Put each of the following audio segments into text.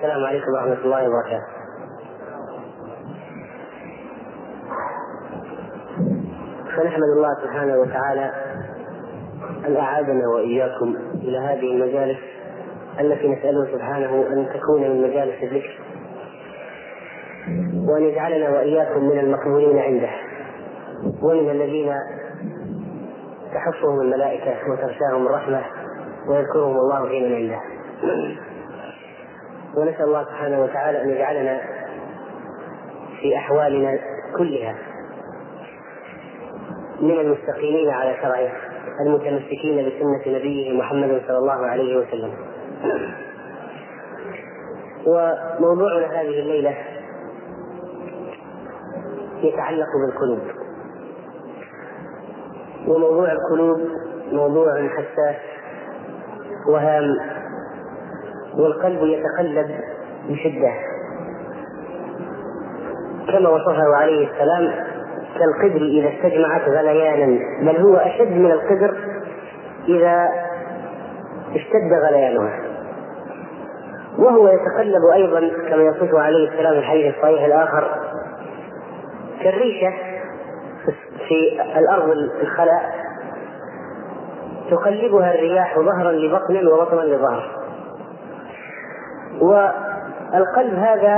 السلام عليكم ورحمة الله وبركاته. فنحمد الله سبحانه وتعالى أن أعادنا وإياكم إلى هذه المجالس التي نسأله سبحانه أن تكون من مجالس الذكر. وأن يجعلنا وإياكم من المقبولين عنده. ومن الذين تحفهم الملائكة وتغشاهم الرحمة ويذكرهم الله في من عنده. ونسأل الله سبحانه وتعالى أن يجعلنا في أحوالنا كلها من المستقيمين على شرعه المتمسكين بسنة نبيه محمد صلى الله عليه وسلم. وموضوعنا هذه الليلة يتعلق بالقلوب. وموضوع القلوب موضوع حساس وهام والقلب يتقلب بشدة كما وصفه عليه السلام كالقدر إذا استجمعت غليانا بل هو أشد من القدر إذا اشتد غليانها. وهو يتقلب أيضا كما يصفه عليه السلام الحديث الصحيح الآخر كالريشة في الأرض الخلاء تقلبها الرياح ظهرا لبطن وبطنا لظهر. والقلب هذا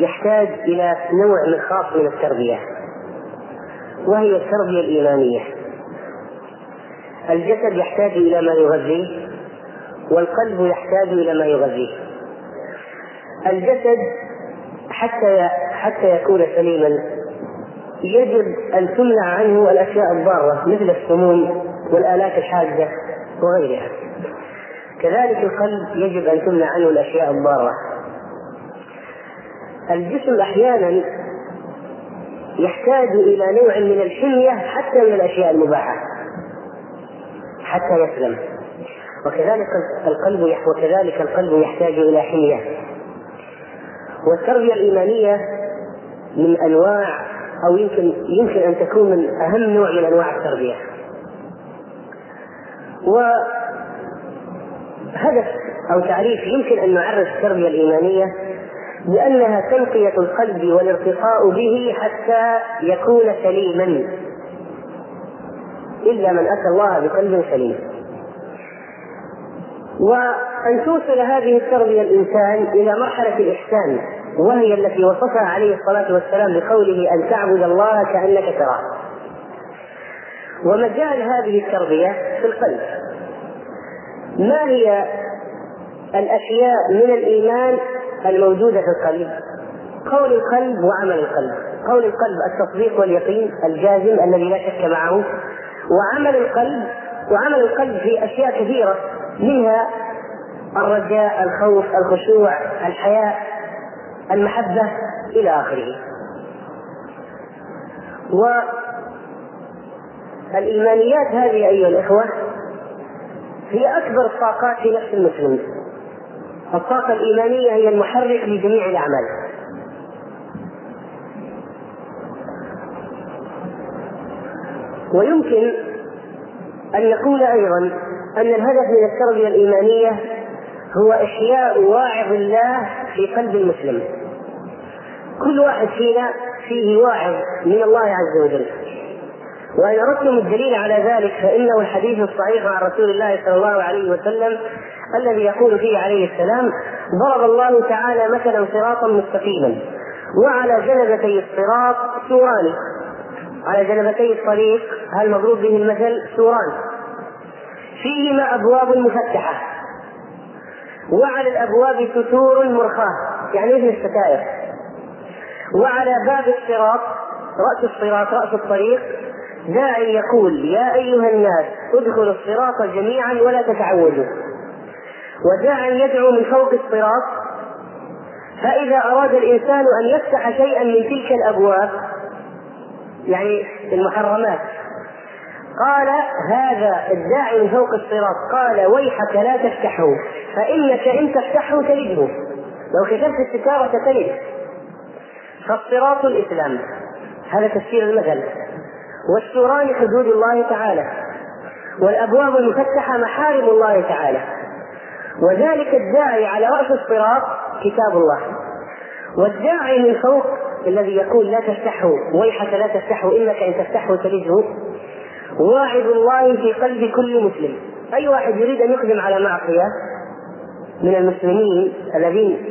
يحتاج إلى نوع من خاص من التربية وهي التربية الإيمانية. الجسد يحتاج إلى ما يغذيه والقلب يحتاج إلى ما يغذيه الجسد حتى حتى يكون سليما يجب أن تمنع عنه الأشياء الضارة مثل السموم والآلات الحادة وغيرها. كذلك القلب يجب أن تمنع عنه الأشياء الضارة. الجسم أحيانا يحتاج إلى نوع من الحمية حتى من الأشياء المباحة حتى يسلم. وكذلك القلب وكذلك القلب يحتاج إلى حمية. والتربية الإيمانية من أنواع أو يمكن يمكن أن تكون من أهم نوع من أنواع التربية. وهدف أو تعريف يمكن أن نعرف التربية الإيمانية لأنها تنقية القلب والارتقاء به حتى يكون سليما. إلا من أتى الله بقلب سليم. وأن توصل هذه التربية الإنسان إلى مرحلة الإحسان وهي التي وصفها عليه الصلاة والسلام بقوله أن تعبد الله كأنك تراه. ومجال هذه التربية في القلب. ما هي الأشياء من الإيمان الموجودة في القلب؟ قول القلب وعمل القلب. قول القلب التصديق واليقين الجازم الذي لا شك معه. وعمل القلب وعمل القلب في أشياء كثيرة منها الرجاء الخوف الخشوع الحياء المحبة إلى آخره. والإيمانيات هذه أيها الإخوة هي أكبر الطاقات في نفس المسلم. الطاقة الإيمانية هي المحرك لجميع الأعمال. ويمكن أن نقول أيضا أن الهدف من التربية الإيمانية هو إحياء واعظ الله في قلب المسلم. كل واحد فينا فيه واعظ من الله عز وجل. وإن أردتم الدليل على ذلك فإنه الحديث الصحيح عن رسول الله صلى الله عليه وسلم الذي يقول فيه عليه السلام ضرب الله تعالى مثلا صراطا مستقيما وعلى جنبتي الصراط سوران. على جنبتي الطريق المضروب به المثل سوران؟ فيهما أبواب مفتحة وعلى الأبواب ستور مرخاة يعني مثل الستائر؟ وعلى باب الصراط رأس الصراط رأس الطريق داع يقول يا أيها الناس ادخلوا الصراط جميعا ولا تتعوجوا وداع يدعو من فوق الصراط. فإذا أراد الإنسان أن يفتح شيئا من تلك الأبواب يعني المحرمات قال هذا الداعي من فوق الصراط. قال ويحك لا تفتحه. فإنك إن تفتحه تلده. لو كتبت الستارة تلد فالصراط الإسلام. هذا تفسير المثل. والسوران حدود الله تعالى والأبواب المفتحة محارم الله تعالى. وذلك الداعي على رأس الصراط كتاب الله. والداعي من فوق الذي يقول لا تفتحوا ويحك لا تفتحوا إنك إن تفتحوا تلجه واعظ الله في قلب كل مسلم. أي واحد يريد أن يقدم على معصية من المسلمين الذين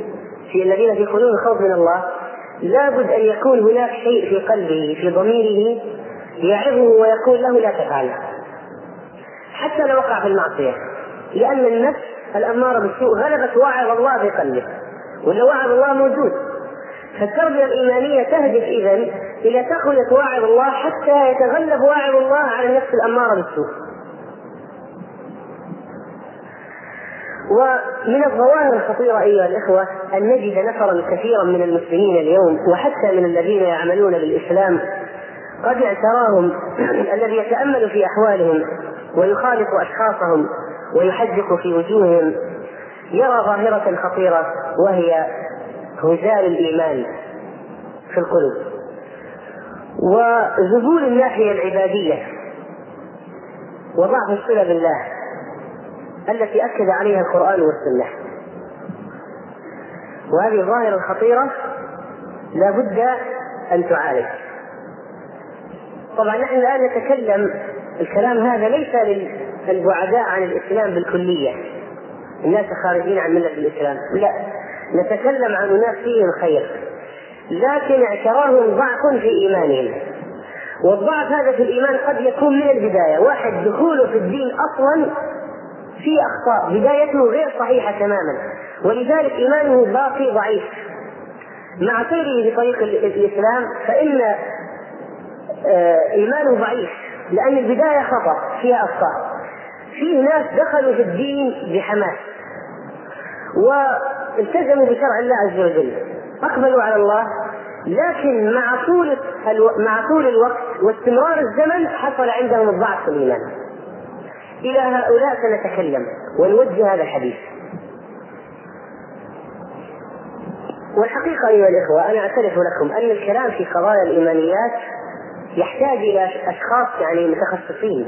في الذين في قلوبهم خوف من الله لابد أن يكون هناك شيء في قلبه في ضميره يعظه ويقول له لا تفعل. حتى لو وقع في المعصية. لأن النفس الأمارة بالسوء غلبت واعظ الله في قلبه. ولا واعظ الله موجود. فالتربية الإيمانية تهدف اذا إلى تقويه واعظ الله حتى يتغلب واعظ الله على النفس الأمارة بالسوء. ومن الظواهر الخطيرة أيها الإخوة أن نجد نفرا كثيرا من المسلمين اليوم وحتى من الذين يعملون بالإسلام قد اعتراهم الذي يتأمل في أحوالهم ويخالط أشخاصهم ويحدق في وجوههم يرى ظاهرة خطيرة وهي هزال الإيمان في القلوب وذبول الناحية العبادية وضعف الصلة بالله التي أكد عليها القرآن والسنة. وهذه الظاهرة الخطيرة لا بد أن تعالج. طبعا نحن الآن نتكلم الكلام هذا ليس للبعداء عن الإسلام بالكلية. الناس الخارجين عن ملة الإسلام. لا نتكلم عن أناس فيهم خير. لكن اعتراهم ضعف في إيمانهم. والضعف هذا في الإيمان قد يكون من البداية. واحد دخوله في الدين أصلا في أخطاء. بدايته غير صحيحة تماما. ولذلك إيمانه باقي ضعيف. مع سيره في طريق الإسلام فإن ايمانه ضعيف لأن البداية خطأ فيها أخطاء. فيه ناس دخلوا في الدين بحماس والتزموا بشرع الله عز وجل أقبلوا على الله لكن مع طول مع طول الوقت واستمرار الزمن حصل عندهم الضعف في الإيمان. إلى هؤلاء سنتكلم ونوجه هذا الحديث. والحقيقة أيها الإخوة أنا أعترف لكم أن الكلام في قضايا الإيمانيات يحتاج إلى أشخاص يعني متخصصين.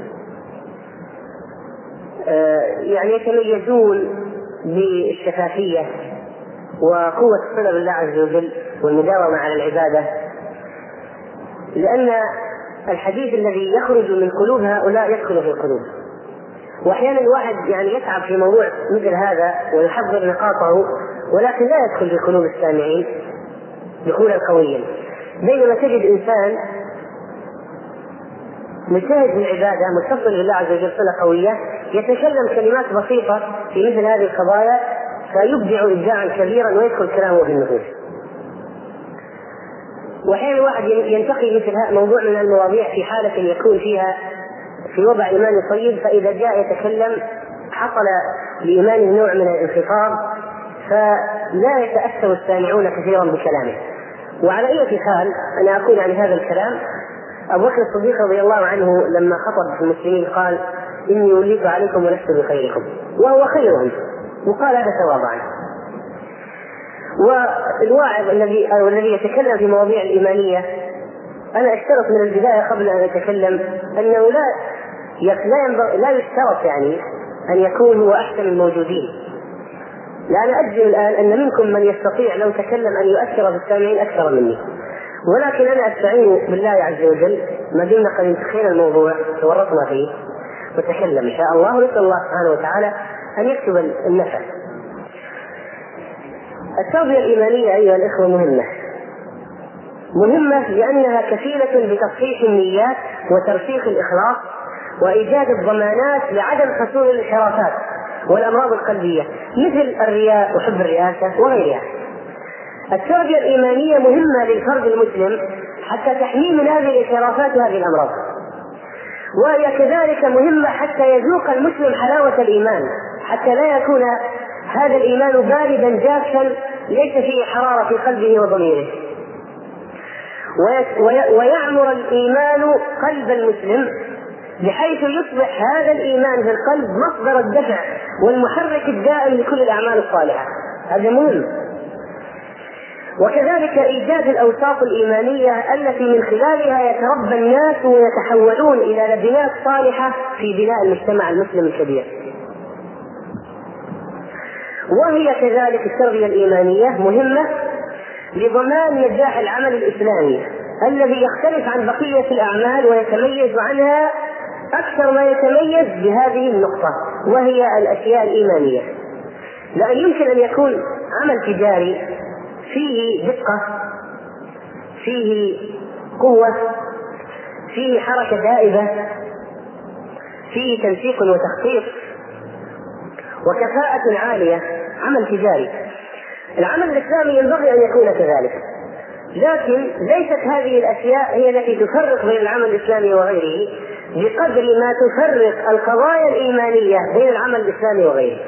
آه، يعني يتميزون بالشفافية وقوة الصلة بالله عز وجل والمداومة على العبادة. لأن الحديث الذي يخرج من قلوب هؤلاء يدخل في القلوب. وأحيانا الواحد يعني يتعب في موضوع مثل هذا ويحضر نقاطه ولكن لا يدخل في قلوب السامعين دخولا قويا. بينما تجد إنسان مجتهد في العبادة متصل بالله عز وجل صلة قوية يتكلم كلمات بسيطة في مثل هذه القضايا فيبدع ابداعا كبيرا ويدخل كلامه في النفوس. واحيانا الواحد ينتقي مثل موضوع من المواضيع في حالة يكون فيها في وضع إيماني طيب فإذا جاء يتكلم حصل لإيمانه نوع من الانخفاض فلا يتأثر السامعون كثيرا بكلامه وعلى أي حال أنا أقول عن هذا الكلام أبو بكر الصديق رضي الله عنه لما خطب في المسلمين قال إني وليت عليكم ولست بخيركم. وهو خيرهم وقال هذا تواضعا والواعظ الذي أو الذي يتكلم في مواضيع الإيمانية أنا أشترط من البداية قبل أن أتكلم أنه لا لا لا يشترط يعني أن يكون هو أحسن الموجودين. لأنا أجزم الآن أن منكم من يستطيع لو تكلم أن يؤثر في السامعين أكثر مني. ولكن أنا أستعين بالله عز وجل. ما دمنا قد انتهينا الموضوع تورطنا فيه. وتكلم إن شاء الله ونسأل الله سبحانه وتعالى أن يكتب النفع التربية الإيمانية أيها الإخوة مهمة. مهمة لأنها كفيلة بتصحيح النيات وترسيخ الإخلاص وإيجاد الضمانات لعدم حصول الانحرافات والأمراض القلبية مثل الرياء وحب الرئاسة وغيرها. التربية الإيمانية مهمة للفرد المسلم حتى تحميه من هذه الانحرافات وهذه الأمراض. وهي كذلك مهمة حتى يذوق المسلم حلاوة الإيمان، حتى لا يكون هذا الإيمان باردا جافا ليس فيه حرارة في قلبه وضميره. ويعمر الإيمان قلب المسلم بحيث يصبح هذا الإيمان في القلب مصدر الدفع والمحرك الدائم لكل الأعمال الصالحة هذا مهم وكذلك إيجاد الأوصاف الإيمانية التي من خلالها يتربى الناس ويتحولون إلى لبنات صالحة في بناء المجتمع المسلم الكبير. وهي كذلك التربية الإيمانية مهمة لضمان نجاح العمل الإسلامي الذي يختلف عن بقية الأعمال ويتميز عنها أكثر ما يتميز بهذه النقطة وهي الأشياء الإيمانية. لأن يمكن أن يكون عمل تجاري فيه دقة فيه قوة فيه حركة دائبة فيه تنسيق وتخطيط وكفاءة عالية عمل تجاري. العمل الإسلامي ينبغي أن يكون كذلك. لكن ليست هذه الأشياء هي التي تفرق بين العمل الإسلامي وغيره بقدر ما تفرق القضايا الإيمانية بين العمل الإسلامي وغيره.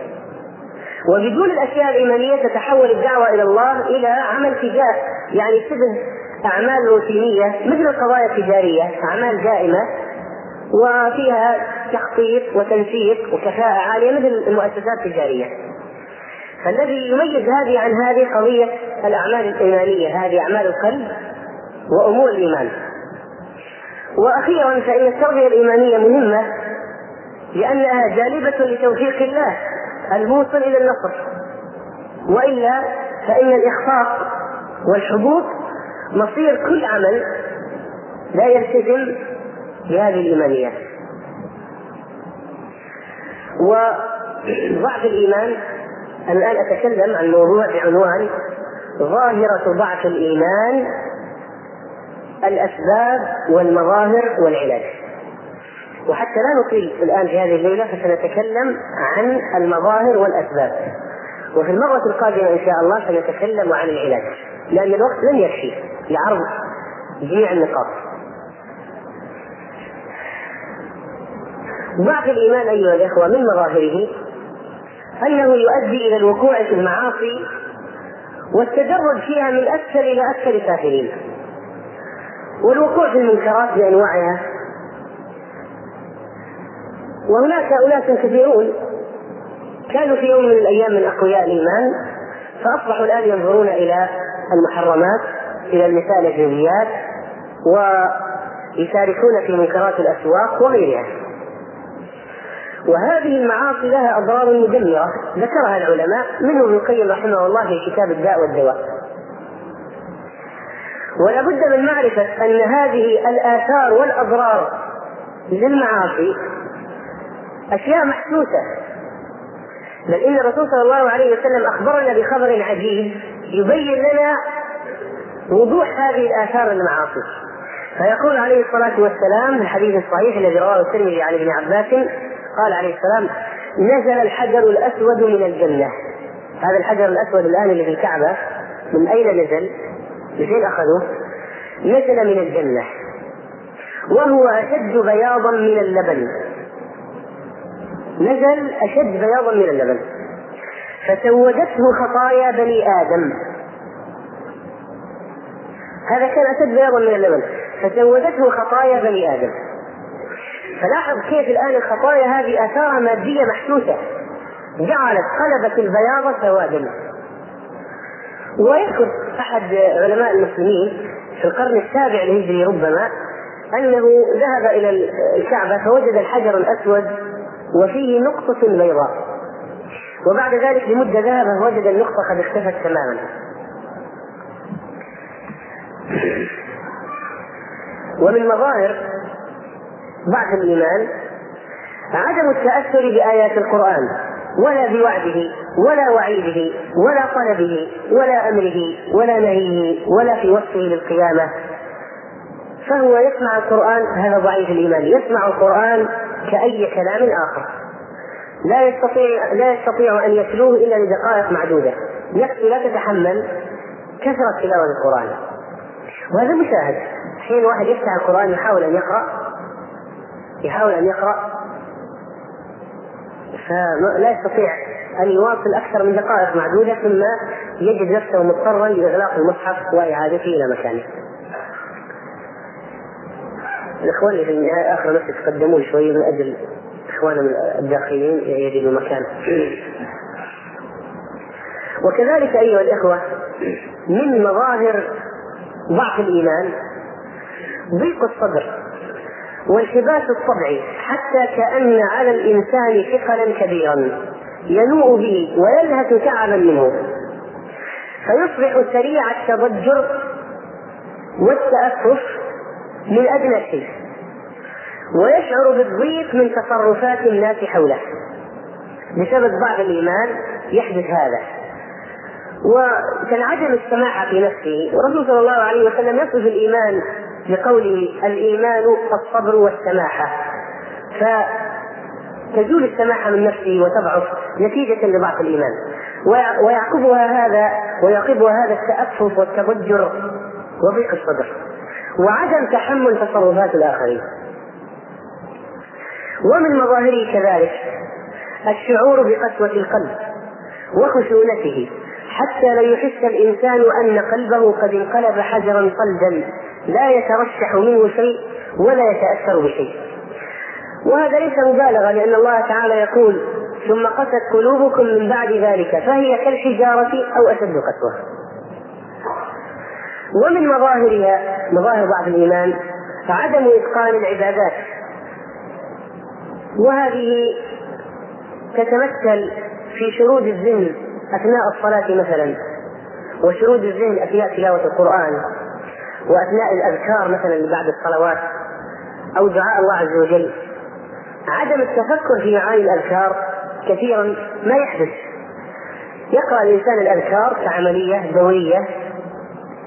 وبدون الأشياء الإيمانية تتحول الدعوة إلى الله إلى عمل تجاري يعني شبه أعمال روتينية مثل القضايا التجارية أعمال دائمة وفيها تخطيط وتنسيق وكفاءة عالية مثل المؤسسات التجارية. فالذي يميز هذه عن هذه قضية الأعمال الإيمانية هذه أعمال القلب وأمور الإيمان. وأخيرا فإن التربية الإيمانية مهمة لأنها جالبة لتوفيق الله. الموصل إلى النصر. وإلا فإن الإخفاق والحبوط مصير كل عمل لا يلتزم بهذه الإيمانيات وضعف الإيمان أنا الآن أتكلم عن موضوع بعنوان ظاهرة ضعف الإيمان الأسباب والمظاهر والعلاج. وحتى لا نطيل الآن في هذه الليلة فسنتكلم عن المظاهر والأسباب. وفي المرة القادمة إن شاء الله سنتكلم عن العلاج لأن الوقت لن يكفي لعرض جميع النقاط. ضعف الإيمان أيها الإخوة من مظاهره أنه يؤدي إلى الوقوع في المعاصي والتدرج فيها من أكثر إلى أكثر سافلين. والوقوع في المنكرات بأنواعها وهناك أناس كثيرون كانوا في يوم من الأيام من أقوياء الإيمان فأصبحوا الآن ينظرون إلى المحرمات إلى النساء الأجنبيات ويشاركون في منكرات الأسواق وغيرها. وهذه المعاصي لها أضرار مدمرة ذكرها العلماء منهم ابن القيم رحمه الله في كتاب الداء والدواء. ولا بد من معرفة أن هذه الآثار والأضرار للمعاصي أشياء محسوسة. بل إن الرسول صلى الله عليه وسلم أخبرنا بخبر عجيب يبين لنا وضوح هذه الآثار المعاصي. فيقول عليه الصلاة والسلام في الحديث الصحيح الذي رواه الترمذي عن ابن عباس قال عليه السلام نزل الحجر الأسود من الجنة. هذا الحجر الأسود الآن اللي في الكعبة من أين نزل؟ من فين أخذوه؟ نزل من الجنة. وهو أشد بياضا من اللبن. نزل أشد بياضا من اللبن. فسودته خطايا بني آدم. هذا كان أشد بياضا من اللبن. فسودته خطايا بني آدم. فلاحظ كيف الآن الخطايا هذه آثارها مادية محسوسة. جعلت قلبت البياض سوادا ويذكر أحد علماء المسلمين في القرن السابع الهجري ربما أنه ذهب إلى الكعبة فوجد الحجر الأسود وفيه نقطة بيضاء. وبعد ذلك لمدة ذهب فوجد النقطة قد اختفت تماما. ومن مظاهر ضعف الإيمان عدم التأثر بآيات القرآن ولا بوعده ولا وعيده ولا طلبه ولا أمره ولا نهيه ولا في وصفه للقيامة. فهو يسمع القرآن هذا ضعيف الإيمان يسمع القرآن كأي كلام آخر. لا يستطيع لا يستطيع أن يتلوه إلا لدقائق معدودة. نفسه لا تتحمل كثرة تلاوة القرآن. وهذا مشاهد. حين واحد يفتح القرآن يحاول أن يقرأ يحاول أن يقرأ فلا يستطيع أن يواصل أكثر من دقائق معدودة ثم يجد نفسه مضطرا لإغلاق المصحف وإعادته إلى مكانه. الاخوان في آخر نفس يتقدمون شوي من أجل إخواننا الداخلين يجدوا مكان. وكذلك أيها الإخوة من مظاهر ضعف الإيمان ضيق الصدر والحباس الطبعي حتى كأن على الإنسان ثقلا كبيرا ينوء به ويلهث تعبا منه فيصبح سريع التضجر والتأسف من أدنى شيء ويشعر بالضيق من تصرفات الناس حوله. بسبب ضعف الإيمان يحدث هذا. وكالعدم السماحة في نفسه والرسول صلى الله عليه وسلم يصف الإيمان بقوله الإيمان الصبر والسماحة فتزول السماحة من نفسه وتضعف نتيجة لضعف الإيمان. ويعقبها هذا ويعقبها هذا التأفف والتضجر وضيق الصدر. وعدم تحمل تصرفات الآخرين. ومن مظاهره كذلك الشعور بقسوة القلب وخشونته حتى لا يحس الإنسان أن قلبه قد انقلب حجرا صلدا لا يترشح منه شيء ولا يتأثر بشيء. وهذا ليس مبالغة لأن الله تعالى يقول ثم قست قلوبكم من بعد ذلك فهي كالحجارة أو أشد قسوة. ومن مظاهرها مظاهر ضعف الإيمان عدم إتقان العبادات. وهذه تتمثل في شرود الذهن أثناء الصلاة مثلا وشرود الذهن أثناء تلاوة القرآن وأثناء الأذكار مثلا بعد الصلوات أو دعاء الله عز وجل. عدم التفكر في معاني الأذكار كثيرا ما يحدث. يقرأ الإنسان الأذكار كعملية دورية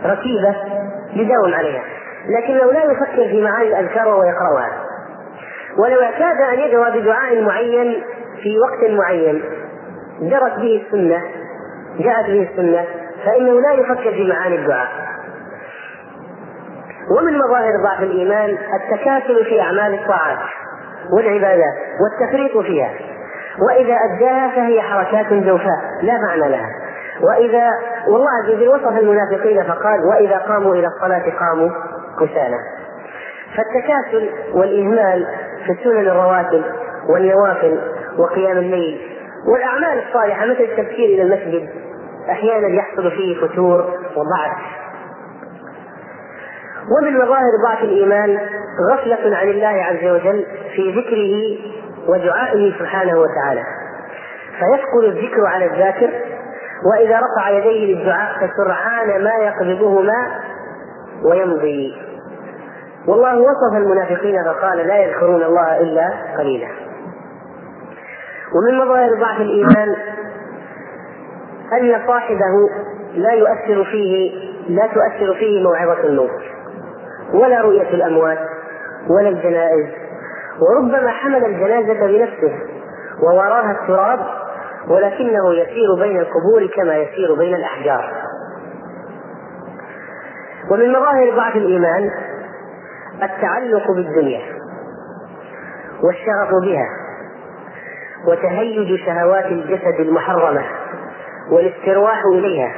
رتيبة يداوم عليها. لكنه لا يفكر في معاني الأذكار وهو يقرأها. ولو اعتاد أن يدعو بدعاء معين في وقت معين جرت به السنة جاءت به السنة فإنه لا يفكر في معاني الدعاء. ومن مظاهر ضعف الإيمان التكاسل في أعمال الطاعات والعبادات والتفريط فيها. وإذا أداها فهي حركات جوفاء لا معنى لها. وإذا والله عز وجل وصف المنافقين فقال وإذا قاموا إلى الصلاة قاموا كسالى. فالتكاسل والإهمال في السنن الرواتب والنوافل وقيام الليل والأعمال الصالحة مثل التبكير إلى المسجد أحيانا يحصل فيه فتور وضعف. ومن مظاهر ضعف الإيمان غفلة عن الله عز وجل في ذكره ودعائه سبحانه وتعالى. فيثقل الذكر على الذاكر وإذا رفع يديه للدعاء فسرعان ما يقبضهما ويمضي. والله وصف المنافقين فقال لا يذكرون الله إلا قليلا. ومن مظاهر ضعف الإيمان أن صاحبه لا يؤثر فيه لا تؤثر فيه موعظة الموت ولا رؤية الأموات ولا الجنائز وربما حمل الجنازة بنفسه ووراها التراب ولكنه يسير بين القبور كما يسير بين الأحجار. ومن مظاهر ضعف الإيمان التعلق بالدنيا والشغف بها وتهيج شهوات الجسد المحرمة والاسترواح إليها.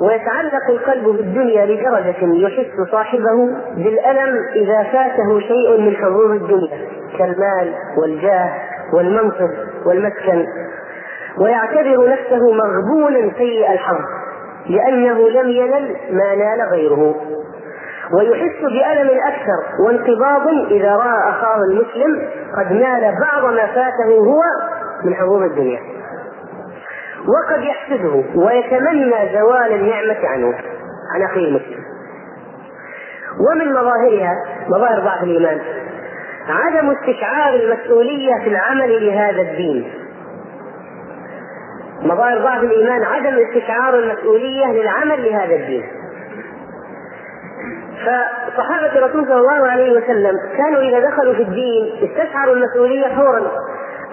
ويتعلق القلب بالدنيا لدرجة يحس صاحبه بالألم إذا فاته شيء من حظوظ الدنيا كالمال والجاه والمنصب. والمسكن ويعتبر نفسه مغبونا سيء الحظ لأنه لم ينل ما نال غيره. ويحس بألم أكثر وانقباض إذا رأى أخاه المسلم قد نال بعض ما فاته هو من حظوظ الدنيا. وقد يحسده ويتمنى زوال النعمة عنه عن أخيه المسلم. ومن مظاهرها مظاهر ضعف الإيمان. عدم استشعار المسؤولية في العمل لهذا الدين. مظاهر ضعف الإيمان عدم استشعار المسؤولية للعمل لهذا الدين. فصحابة الرسول صلى الله عليه وسلم كانوا إذا دخلوا في الدين استشعروا المسؤولية فورا.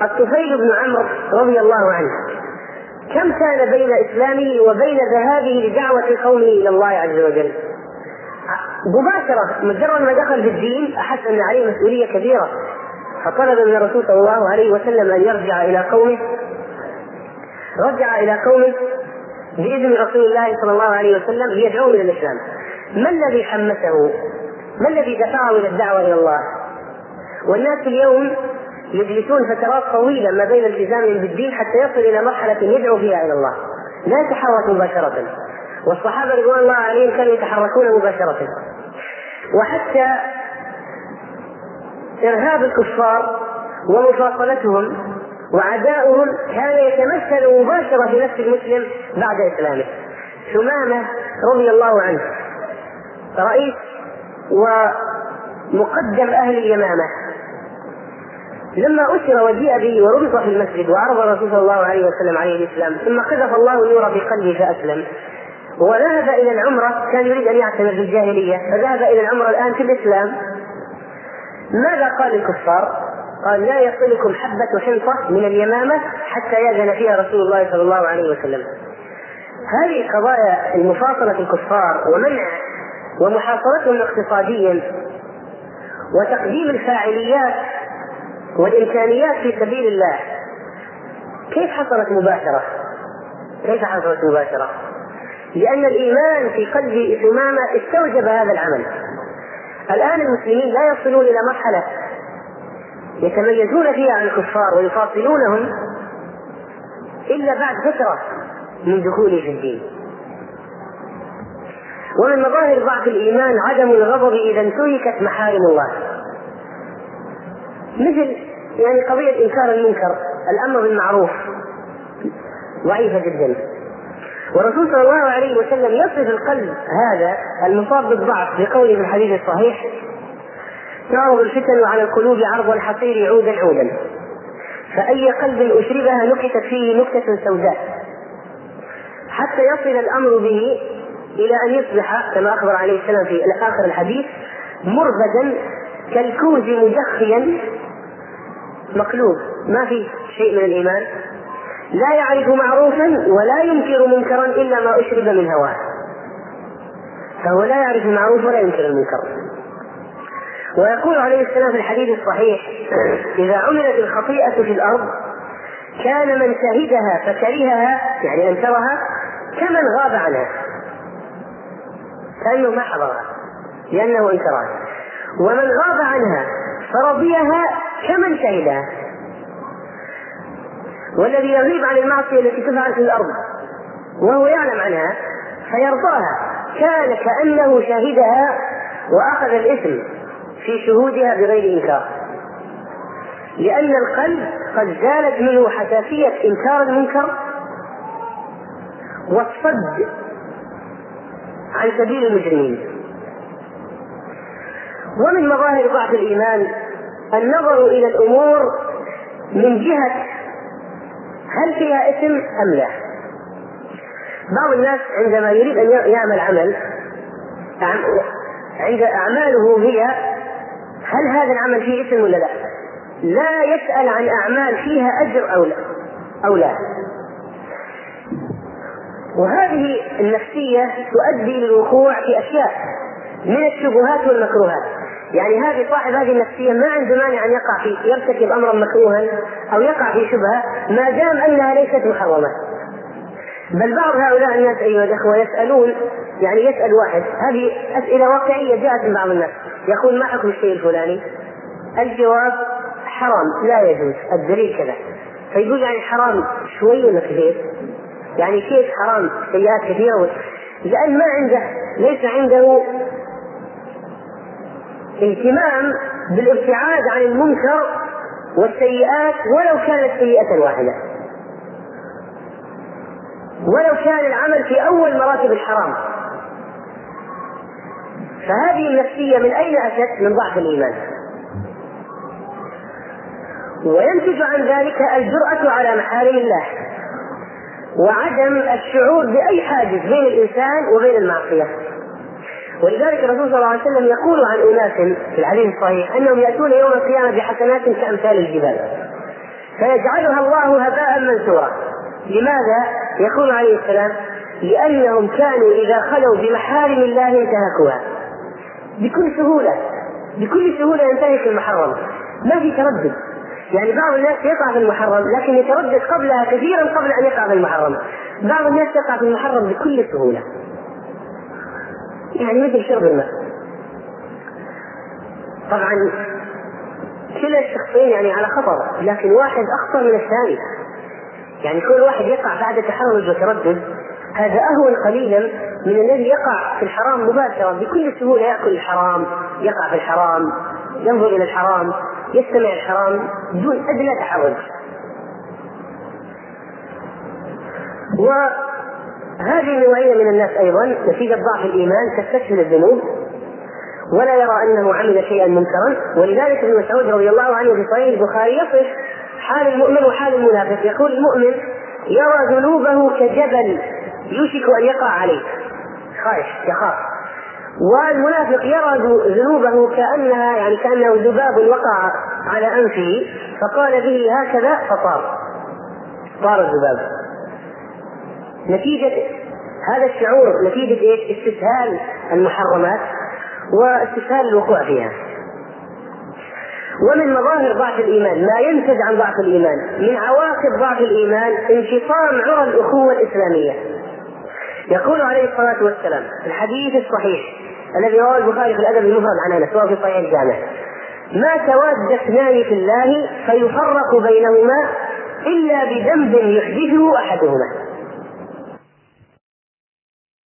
الطفيل بن عمرو رضي الله عنه كم كان بين إسلامه وبين ذهابه لدعوة قومه إلى الله عز وجل؟ مباشرة مجرد ما دخل في الدين أحس أن عليه مسؤولية كبيرة. فطلب من الرسول صلى الله عليه وسلم أن يرجع إلى قومه. رجع إلى قومه بإذن رسول الله صلى الله عليه وسلم ليدعوهم إلى الإسلام. ما الذي حمسه؟ ما الذي دفعه إلى الدعوة إلى الله؟ والناس اليوم يجلسون فترات طويلة ما بين التزامهم بالدين حتى يصل إلى مرحلة يدعو فيها إلى الله. لا يتحرك مباشرة. والصحابة رضوان الله عليهم كانوا يتحركون مباشرة. وحتى إرهاب الكفار ومفاصلتهم وعداؤهم كان يتمثل مباشرة في نفس المسلم بعد إسلامه. ثمامة رضي الله عنه رئيس ومقدم أهل اليمامة. لما أسر وجيء به وربط في المسجد وعرض الرسول صلى الله عليه وسلم عليه الإسلام ثم قذف الله النور في قلبه فأسلم. وذهب إلى العمرة كان يريد أن يعتمر في الجاهلية فذهب إلى العمرة الآن في الإسلام ماذا قال الكفار؟ قال لا يصلكم حبة حنطة من اليمامة حتى يأذن فيها رسول الله صلى الله عليه وسلم هذه قضايا المفاصلة الكفار ومنع ومحاصرتهم اقتصاديا وتقديم الفاعليات والإمكانيات في سبيل الله كيف حصلت مباشرة؟ كيف حصلت مباشرة؟ لأن الإيمان في قلب ثمامة استوجب هذا العمل. الآن المسلمين لا يصلون إلى مرحلة يتميزون فيها عن الكفار ويفاصلونهم إلا بعد فترة من دخوله في الدين. ومن مظاهر ضعف الإيمان عدم الغضب إذا انتهكت محارم الله. مثل يعني قضية إنكار المنكر الأمر بالمعروف ضعيفة جدا. والرسول صلى الله عليه وسلم يصف القلب هذا المصاب بالضعف بقوله في الحديث الصحيح تعرض الفتن على القلوب عرض الحصير عودا عودا فأي قلب أشربها نكتت فيه نكتة سوداء حتى يصل الأمر به إلى أن يصبح كما أخبر عليه السلام في آخر الحديث مربدا كالكوز مجخيا مقلوب ما في شيء من الإيمان. لا يعرف معروفا ولا ينكر منكرا إلا ما أشرب من هواه. فهو لا يعرف المعروف ولا ينكر المنكر. ويقول عليه السلام في الحديث الصحيح إذا عملت الخطيئة في الأرض كان من شهدها فكرهها يعني أنكرها كمن غاب عنها. كأنه ما حضرها؟ لأنه أنكرها. ومن غاب عنها فرضيها كمن شهدها. والذي يغيب عن المعصية التي تفعل في الأرض وهو يعلم عنها فيرضاها. كان كأنه شهدها وأخذ الإثم في شهودها بغير إنكار. لأن القلب قد زالت منه حساسية إنكار المنكر والصد عن سبيل المجرمين. ومن مظاهر ضعف الإيمان النظر إلى الأمور من جهة هل فيها إثم أم لا؟ بعض الناس عندما يريد أن يعمل عمل عند أعماله هي هل هذا العمل فيه إثم ولا لا؟ لا يسأل عن أعمال فيها أجر أو لا أو لا وهذه النفسية تؤدي للوقوع في أشياء من الشبهات والمكروهات يعني هذه صاحب هذه النفسية ما عنده مانع أن يقع في يرتكب أمرا مكروها أو يقع في شبهة ما دام أنها ليست محرمة بل بعض هؤلاء الناس أيها الأخوة يسألون يعني يسأل واحد هذه أسئلة واقعية جاءت من بعض الناس يقول ما حكم الشيء الفلاني؟ الجواب حرام لا يجوز الدليل كذا فيقول يعني حرام شوي ولا كثير؟ يعني كيف حرام سيئات كثيرة لأن ما عنده ليس عنده اهتمام بالابتعاد عن المنكر والسيئات ولو كانت سيئة واحدة. ولو كان العمل في أول مراتب الحرام. فهذه النفسية من أين أتت؟ من ضعف الإيمان. وينتج عن ذلك الجرأة على محارم الله وعدم الشعور بأي حاجز بين الإنسان وبين المعصية. ولذلك الرسول صلى الله عليه وسلم يقول عن أناس في الحديث الصحيح أنهم يأتون يوم القيامة بحسنات كأمثال الجبال. فيجعلها الله هباء منثورا. لماذا؟ يقول عليه السلام لأنهم كانوا إذا خلوا بمحارم الله انتهكوها. بكل سهولة. بكل سهولة ينتهك المحرم. ما في تردد. يعني بعض الناس يقع في المحرم لكن يتردد قبلها كثيرا قبل أن يقع في المحرم. بعض الناس يقع في المحرم بكل سهولة. يعني مثل شرب الماء. طبعا كلا الشخصين يعني على خطر لكن واحد أخطر من الثاني. يعني كل واحد يقع بعد تحرج وتردد. هذا أهون قليلا من الذي يقع في الحرام مباشره بكل سهولة يأكل الحرام يقع في الحرام ينظر إلى الحرام يستمع الحرام دون أدنى تحرج وهذه النوعية من الناس أيضا نتيجة ضعف الإيمان تستسهل الذنوب ولا يرى أنه عمل شيئا منكرا. ولذلك ابن مسعود رضي الله عنه في صحيح البخاري يصف حال المؤمن وحال المنافق. يقول المؤمن يرى ذنوبه كجبل يوشك أن يقع عليه. خايف يخاف. والمنافق يرى ذنوبه كانها يعني كأنه ذباب وقع على أنفه فقال به هكذا فطار. طار الذباب. نتيجة هذا الشعور نتيجة إيش؟ استسهال المحرمات واستسهال الوقوع فيها. ومن مظاهر ضعف الإيمان ما ينتج عن ضعف الإيمان من عواقب ضعف الإيمان انفصام عرى الأخوة الإسلامية. يقول عليه الصلاة والسلام في الحديث الصحيح الذي رواه البخاري في الأدب المفرد عن أنس في صحيح الجامع ما تواد اثنان في الله فيفرق بينهما إلا بذنب يحدثه أحدهما